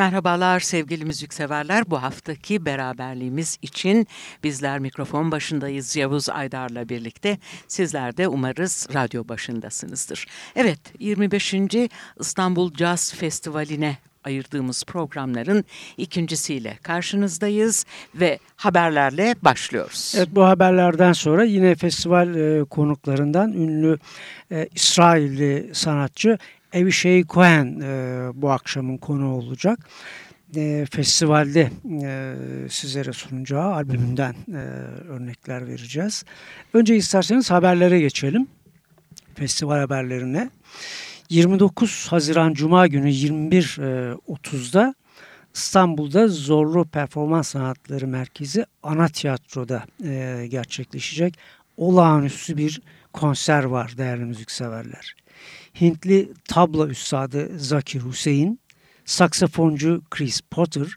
Merhabalar sevgili müzikseverler. Bu haftaki beraberliğimiz için bizler mikrofon başındayız Yavuz Aydar'la birlikte. Sizler de umarız radyo başındasınızdır. Evet 25. İstanbul Jazz Festivali'ne ayırdığımız programların ikincisiyle karşınızdayız ve haberlerle başlıyoruz. Evet bu haberlerden sonra yine festival e, konuklarından ünlü e, İsrailli sanatçı Evişey Cohen e, bu akşamın konu olacak. E, festivalde e, sizlere sunacağı albümünden e, örnekler vereceğiz. Önce isterseniz haberlere geçelim. Festival haberlerine. 29 Haziran Cuma günü 21.30'da İstanbul'da Zorlu Performans Sanatları Merkezi Ana Tiyatro'da e, gerçekleşecek olağanüstü bir konser var değerli müzikseverler. Hintli tabla üstadı Zakir Hüseyin, saksafoncu Chris Potter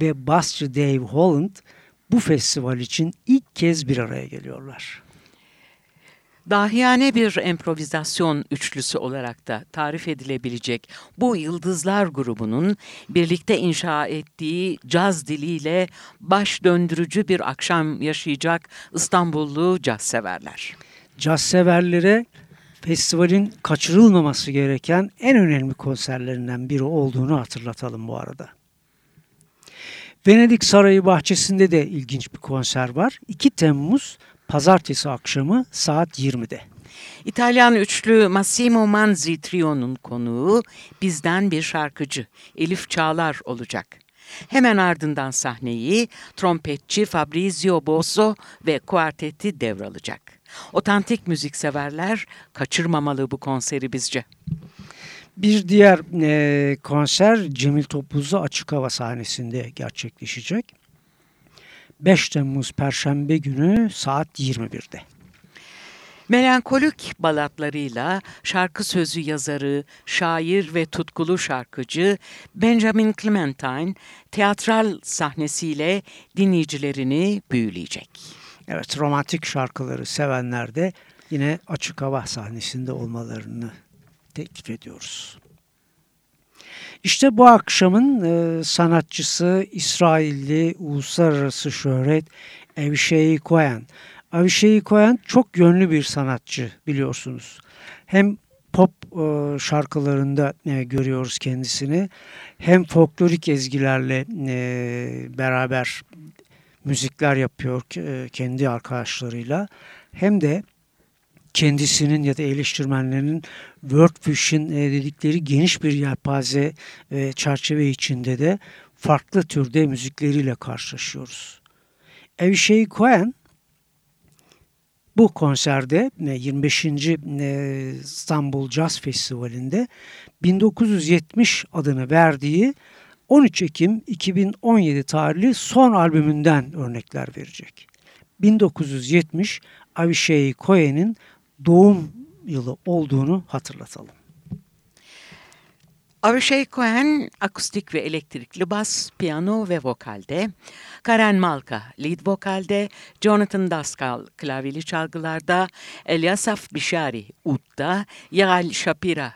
ve basçı Dave Holland bu festival için ilk kez bir araya geliyorlar. Dahiyane bir improvizasyon üçlüsü olarak da tarif edilebilecek bu Yıldızlar grubunun birlikte inşa ettiği caz diliyle baş döndürücü bir akşam yaşayacak İstanbullu caz severler. Caz severlere festivalin kaçırılmaması gereken en önemli konserlerinden biri olduğunu hatırlatalım bu arada. Venedik Sarayı bahçesinde de ilginç bir konser var. 2 Temmuz pazartesi akşamı saat 20'de. İtalyan üçlü Massimo Manzi Trio'nun konuğu bizden bir şarkıcı Elif Çağlar olacak. Hemen ardından sahneyi trompetçi Fabrizio Bosso ve kuarteti devralacak. Otantik müzikseverler kaçırmamalı bu konseri bizce. Bir diğer e, konser Cemil Topuzlu Açık Hava sahnesinde gerçekleşecek. 5 Temmuz Perşembe günü saat 21'de. Melankolik balatlarıyla şarkı sözü yazarı, şair ve tutkulu şarkıcı Benjamin Clementine teatral sahnesiyle dinleyicilerini büyüleyecek. Evet romantik şarkıları sevenler de yine açık hava sahnesinde olmalarını teklif ediyoruz. İşte bu akşamın e, sanatçısı İsrailli uluslararası şöhret Evşei Cohen. Evşei Cohen çok yönlü bir sanatçı biliyorsunuz. Hem pop e, şarkılarında e, görüyoruz kendisini hem folklorik ezgilerle e, beraber müzikler yapıyor e, kendi arkadaşlarıyla hem de kendisinin ya da eleştirmenlerinin Wordfish'in e, dedikleri geniş bir yelpaze e, çerçeve içinde de farklı türde müzikleriyle karşılaşıyoruz. Evşey Cohen bu konserde 25. İstanbul Jazz Festivali'nde 1970 adını verdiği 13 Ekim 2017 tarihli son albümünden örnekler verecek. 1970 Avishai Cohen'in doğum yılı olduğunu hatırlatalım. Avishai Cohen akustik ve elektrikli bas, piyano ve vokalde, Karen Malka lead vokalde, Jonathan Daskal klavyeli çalgılarda, Elyasaf Bishari udda, Yagal Shapira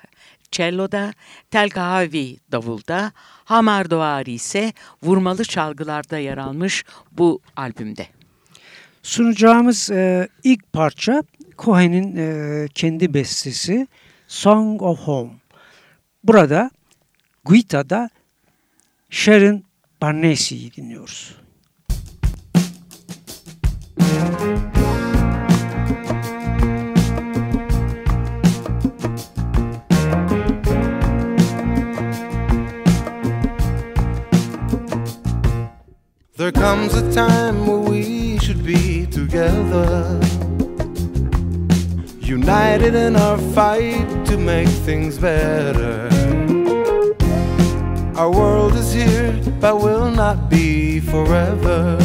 cello'da, Tel Kahavi davulda, Hamar Doğari ise vurmalı çalgılarda yer almış bu albümde. Sunacağımız e, ilk parça Cohen'in e, kendi bestesi Song of Home. Burada Guita'da Sharon Barnesi'yi dinliyoruz. There comes a time where we should be together. United in our fight to make things better. Our world is here, but will not be forever.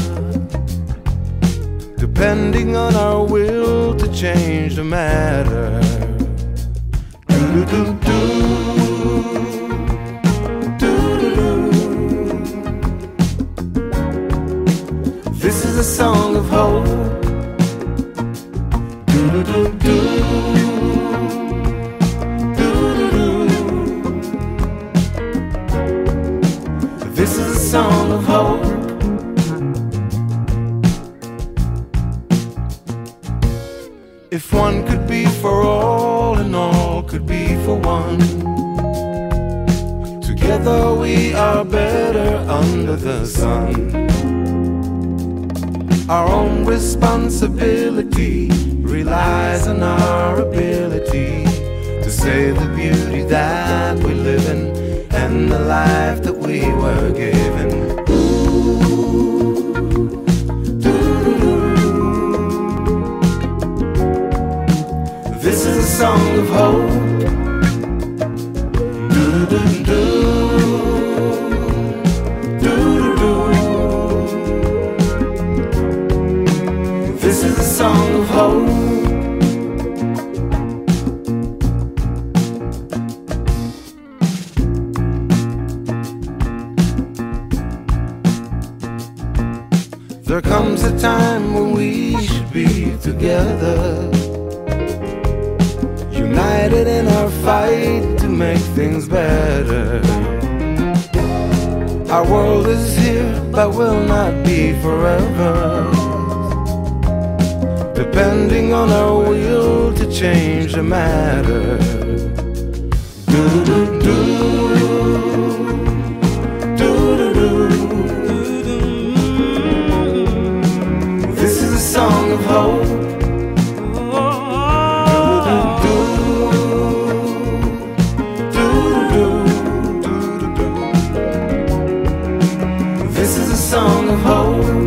Depending on our will to change the matter. Do-do-do-do. Do-do-do. This is a song of hope. This is a song of hope. If one could be for all and all could be for one. Together we are better under the sun. Our own responsibility relies on our ability to save the beauty that we live in and the life that we were given. This is a song of hope. Do-do-do-do. Do-do-do. There comes a time when we should be together, united in our fight to make things better. Our world is here, but will not be forever. Depending on our will to change the matter. Do-do-do. Do-do-do. This of hope. This is a song of hope.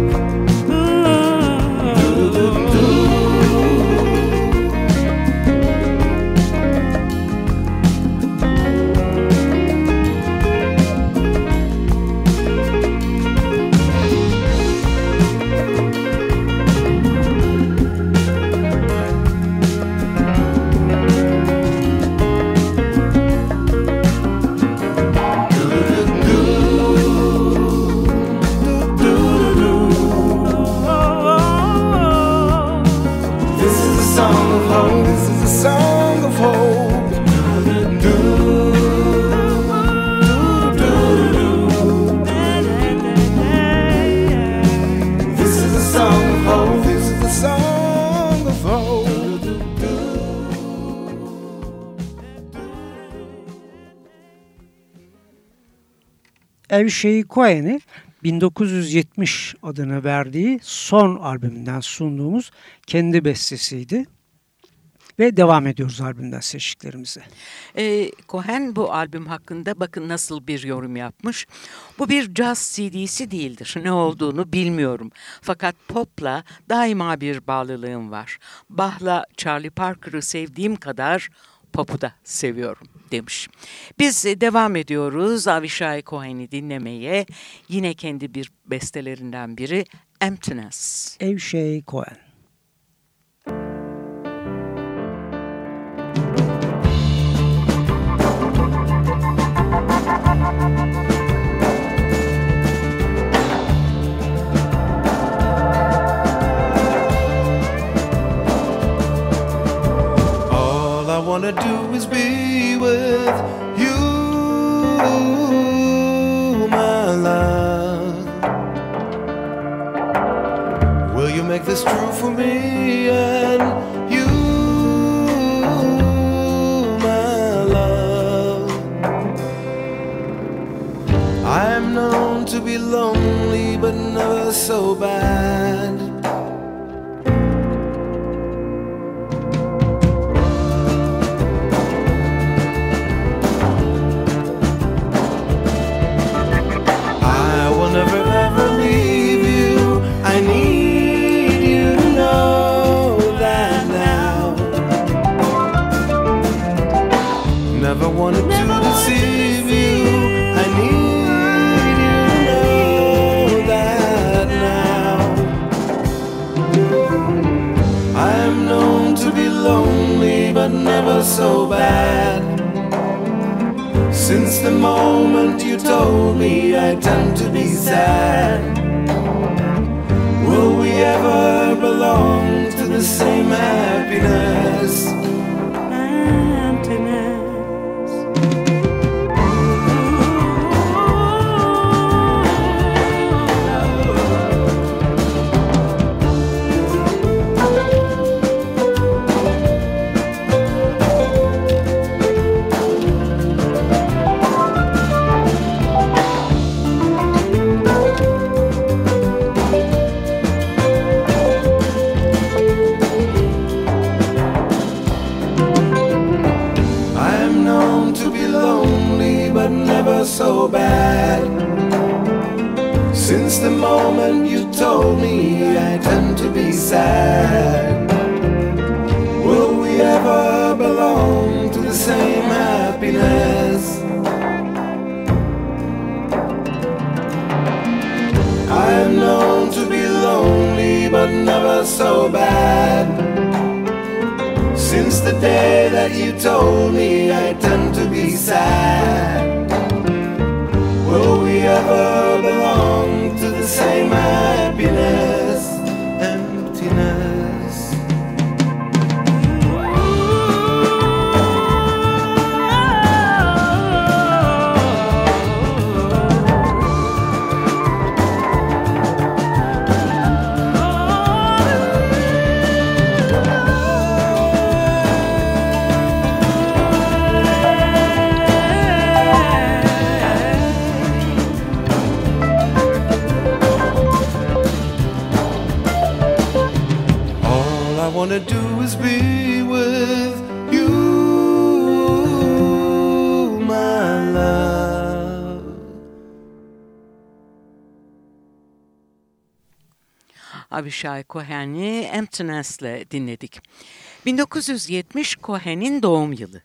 Evşehir Cohen'i 1970 adını verdiği son albümünden sunduğumuz kendi bestesiydi. Ve devam ediyoruz albümden seçtiklerimize. Ee, Cohen bu albüm hakkında bakın nasıl bir yorum yapmış. Bu bir jazz CD'si değildir. Ne olduğunu bilmiyorum. Fakat popla daima bir bağlılığım var. Bach'la Charlie Parker'ı sevdiğim kadar pop'u da seviyorum demiş. Biz e, devam ediyoruz Avishai Cohen'i dinlemeye. Yine kendi bir bestelerinden biri Emptiness. Evşehir Cohen. Avishai Cohen'i Emptiness'le dinledik. 1970 Cohen'in doğum yılı.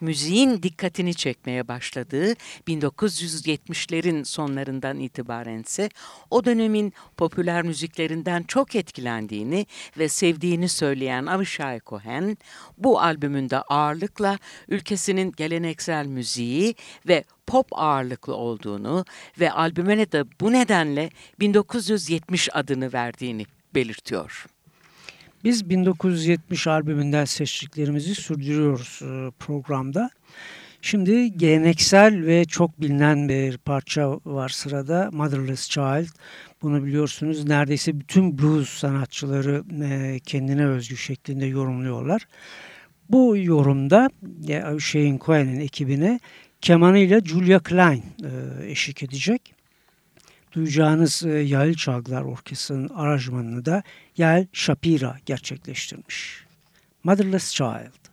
Müziğin dikkatini çekmeye başladığı 1970'lerin sonlarından itibarense o dönemin popüler müziklerinden çok etkilendiğini ve sevdiğini söyleyen Avishai Cohen bu albümünde ağırlıkla ülkesinin geleneksel müziği ve pop ağırlıklı olduğunu ve albümüne de bu nedenle 1970 adını verdiğini belirtiyor. Biz 1970 albümünden seçtiklerimizi sürdürüyoruz e, programda. Şimdi geleneksel ve çok bilinen bir parça var sırada Motherless Child. Bunu biliyorsunuz neredeyse bütün blues sanatçıları e, kendine özgü şeklinde yorumluyorlar. Bu yorumda e, Shane Cohen'in ekibine kemanıyla Julia Klein eşlik edecek. Duyacağınız e, Yael Çalgılar Orkestrası'nın aranjmanını da Yael Shapira gerçekleştirmiş. Motherless Child.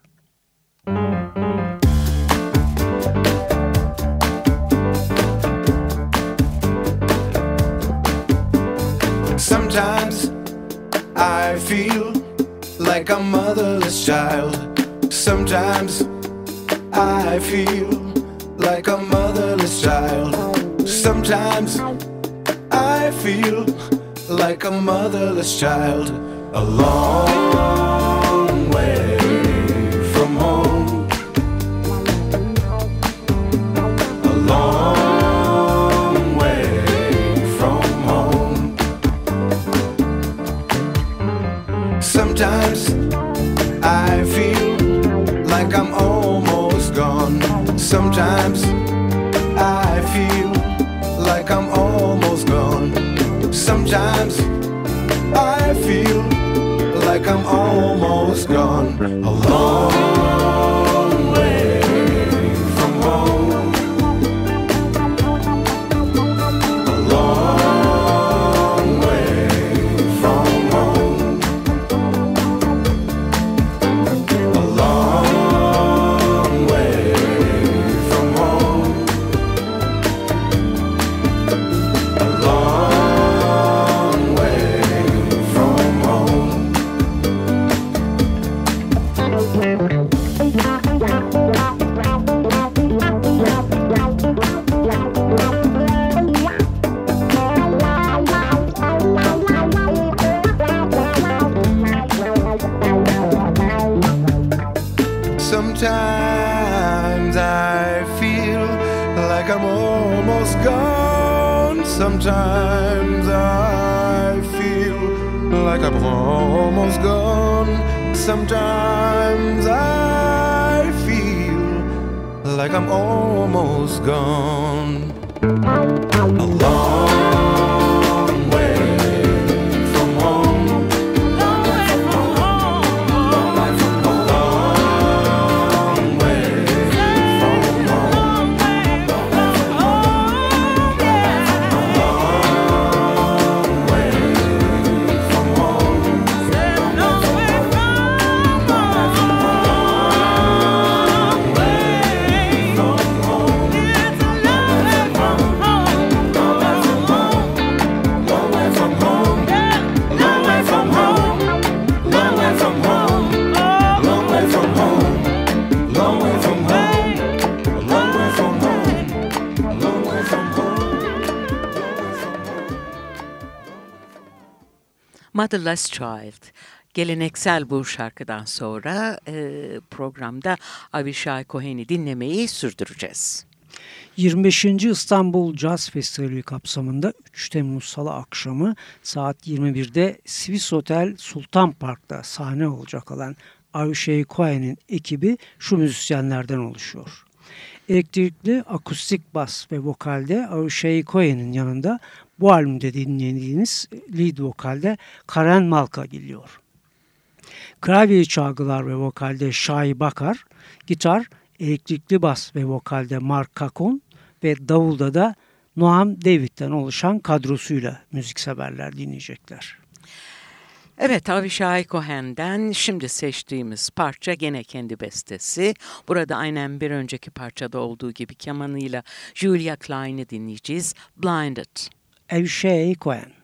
Sometimes I feel like a motherless child. Sometimes I feel like a motherless child. Sometimes feel like a motherless child. A long way from home. A long way from home. Sometimes I feel like I'm almost gone. Sometimes Sometimes I feel like I'm almost gone. A almost gone. Sometimes I feel like I'm almost gone. Motherless Child. Geleneksel bu şarkıdan sonra e, programda Avishai Cohen'i dinlemeyi sürdüreceğiz. 25. İstanbul Jazz Festivali kapsamında 3 Temmuz Salı akşamı saat 21'de Swiss Hotel Sultan Park'ta sahne olacak olan Avishai Cohen'in ekibi şu müzisyenlerden oluşuyor. Elektrikli akustik bas ve vokalde Avishai Cohen'in yanında bu albümde dinlediğiniz lead vokalde Karen Malka geliyor. Klavye çalgılar ve vokalde Şahi Bakar, gitar, elektrikli bas ve vokalde Mark Kakon ve davulda da Noam David'den oluşan kadrosuyla müzikseverler dinleyecekler. Evet Avishai Cohen'den şimdi seçtiğimiz parça gene kendi bestesi. Burada aynen bir önceki parçada olduğu gibi kemanıyla Julia Klein'i dinleyeceğiz. Blinded. Avishai Cohen.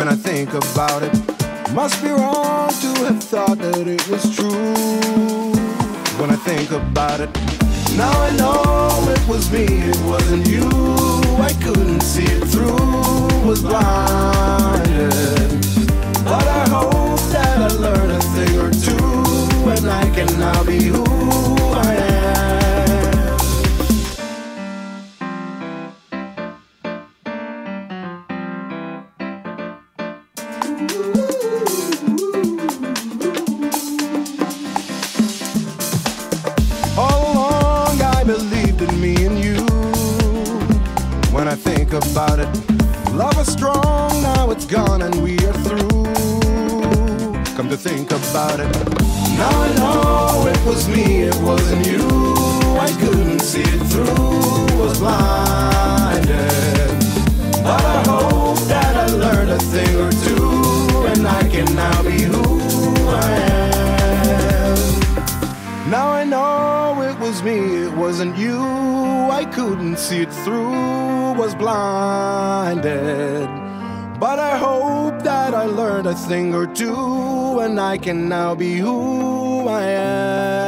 When I think about it, must be wrong to have thought that it was true. When I think about it, now I know it was me, it wasn't you. I couldn't see it through, was blinded. But I hope that I learned a thing or two, and I can now be who think about it, love is strong, now it's gone and we are through. Come to think about it, now I know it was me, it wasn't you. I couldn't see it through, was blinded. But I hope that I learned a thing or two, and I can now be who I am. Now I know it me, it wasn't you. I couldn't see it through, was blinded. But I hope that I learned a thing or two, and I can now be who I am.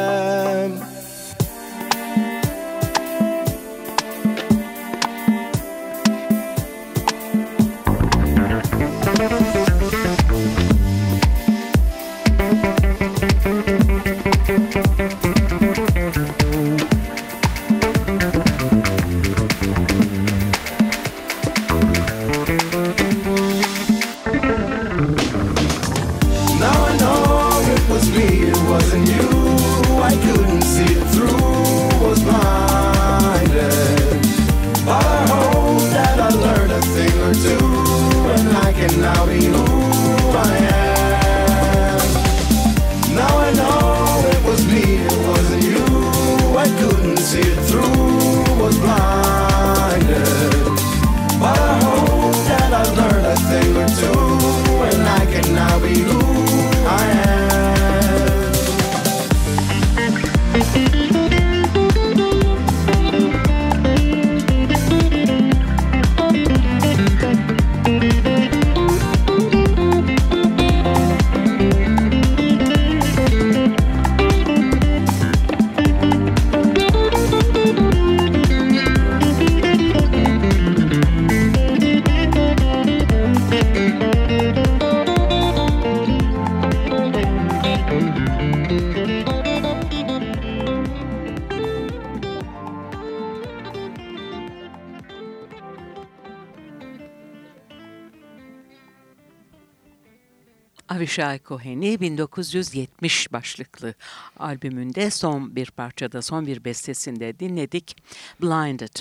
Avishai Cohen'i 1970 başlıklı albümünde son bir parçada, son bir bestesinde dinledik. Blinded.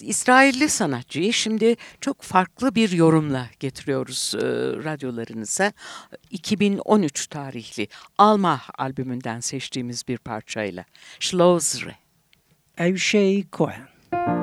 İsrailli sanatçıyı şimdi çok farklı bir yorumla getiriyoruz e, radyolarınıza. 2013 tarihli Alma albümünden seçtiğimiz bir parçayla. Schlosre. Avishai Cohen.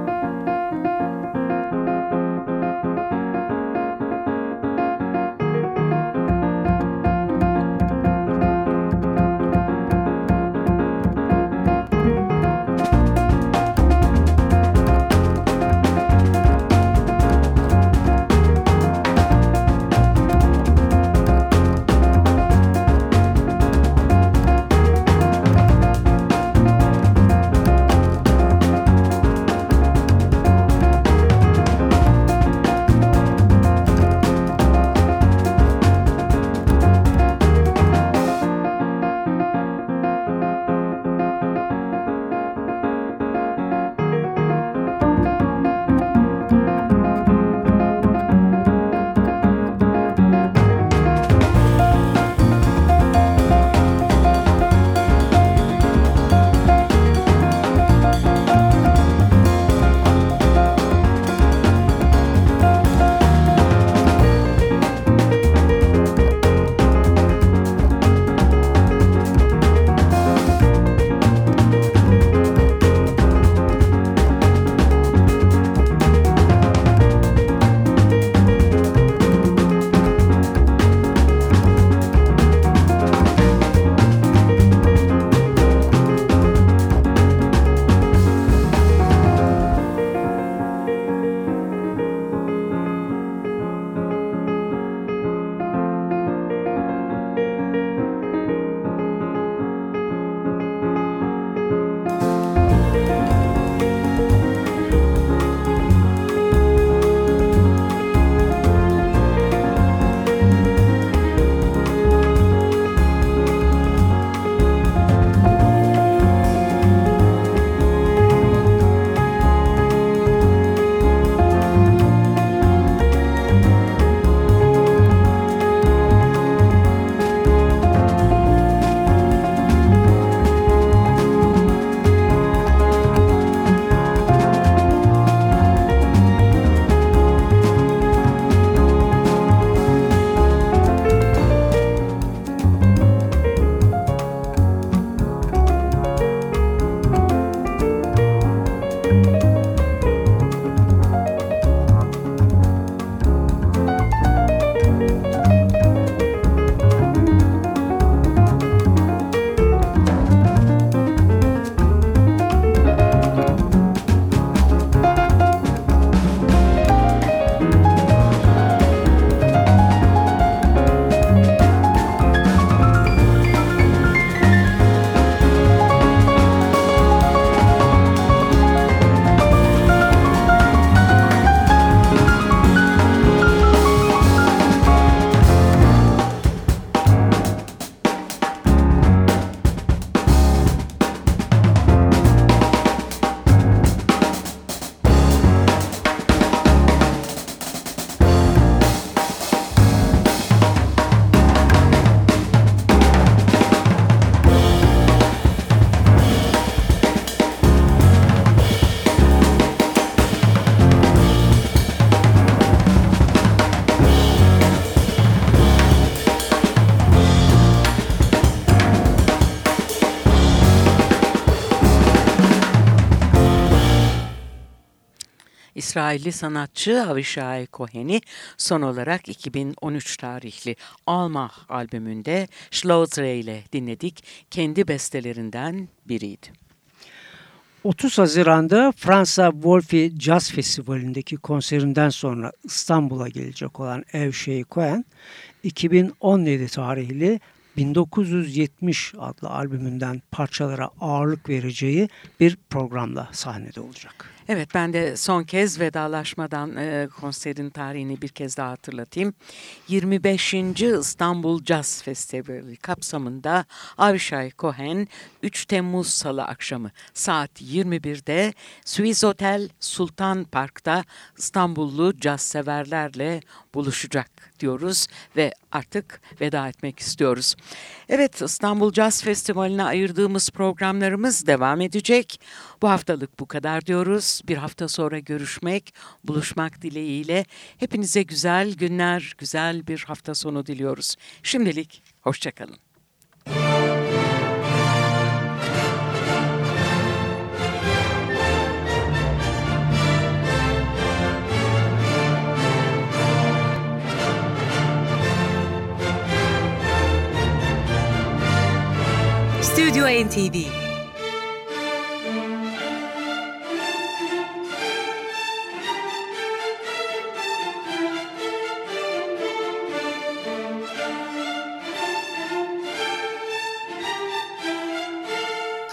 İsrailli sanatçı Avishai Cohen'i son olarak 2013 tarihli Almah albümünde Schlosre ile dinledik. Kendi bestelerinden biriydi. 30 Haziran'da Fransa Wolfi Jazz Festivali'ndeki konserinden sonra İstanbul'a gelecek olan Evşey Cohen, 2017 tarihli 1970 adlı albümünden parçalara ağırlık vereceği bir programla sahnede olacak. Evet ben de son kez vedalaşmadan e, konserin tarihini bir kez daha hatırlatayım. 25. İstanbul Jazz Festivali kapsamında Avishai Cohen 3 Temmuz Salı akşamı saat 21'de Swiss Hotel Sultan Park'ta İstanbullu caz severlerle buluşacak diyoruz ve artık veda etmek istiyoruz. Evet İstanbul Jazz Festivali'ne ayırdığımız programlarımız devam edecek. Bu haftalık bu kadar diyoruz. Bir hafta sonra görüşmek, buluşmak dileğiyle hepinize güzel günler, güzel bir hafta sonu diliyoruz. Şimdilik hoşçakalın. Stüdyo NTV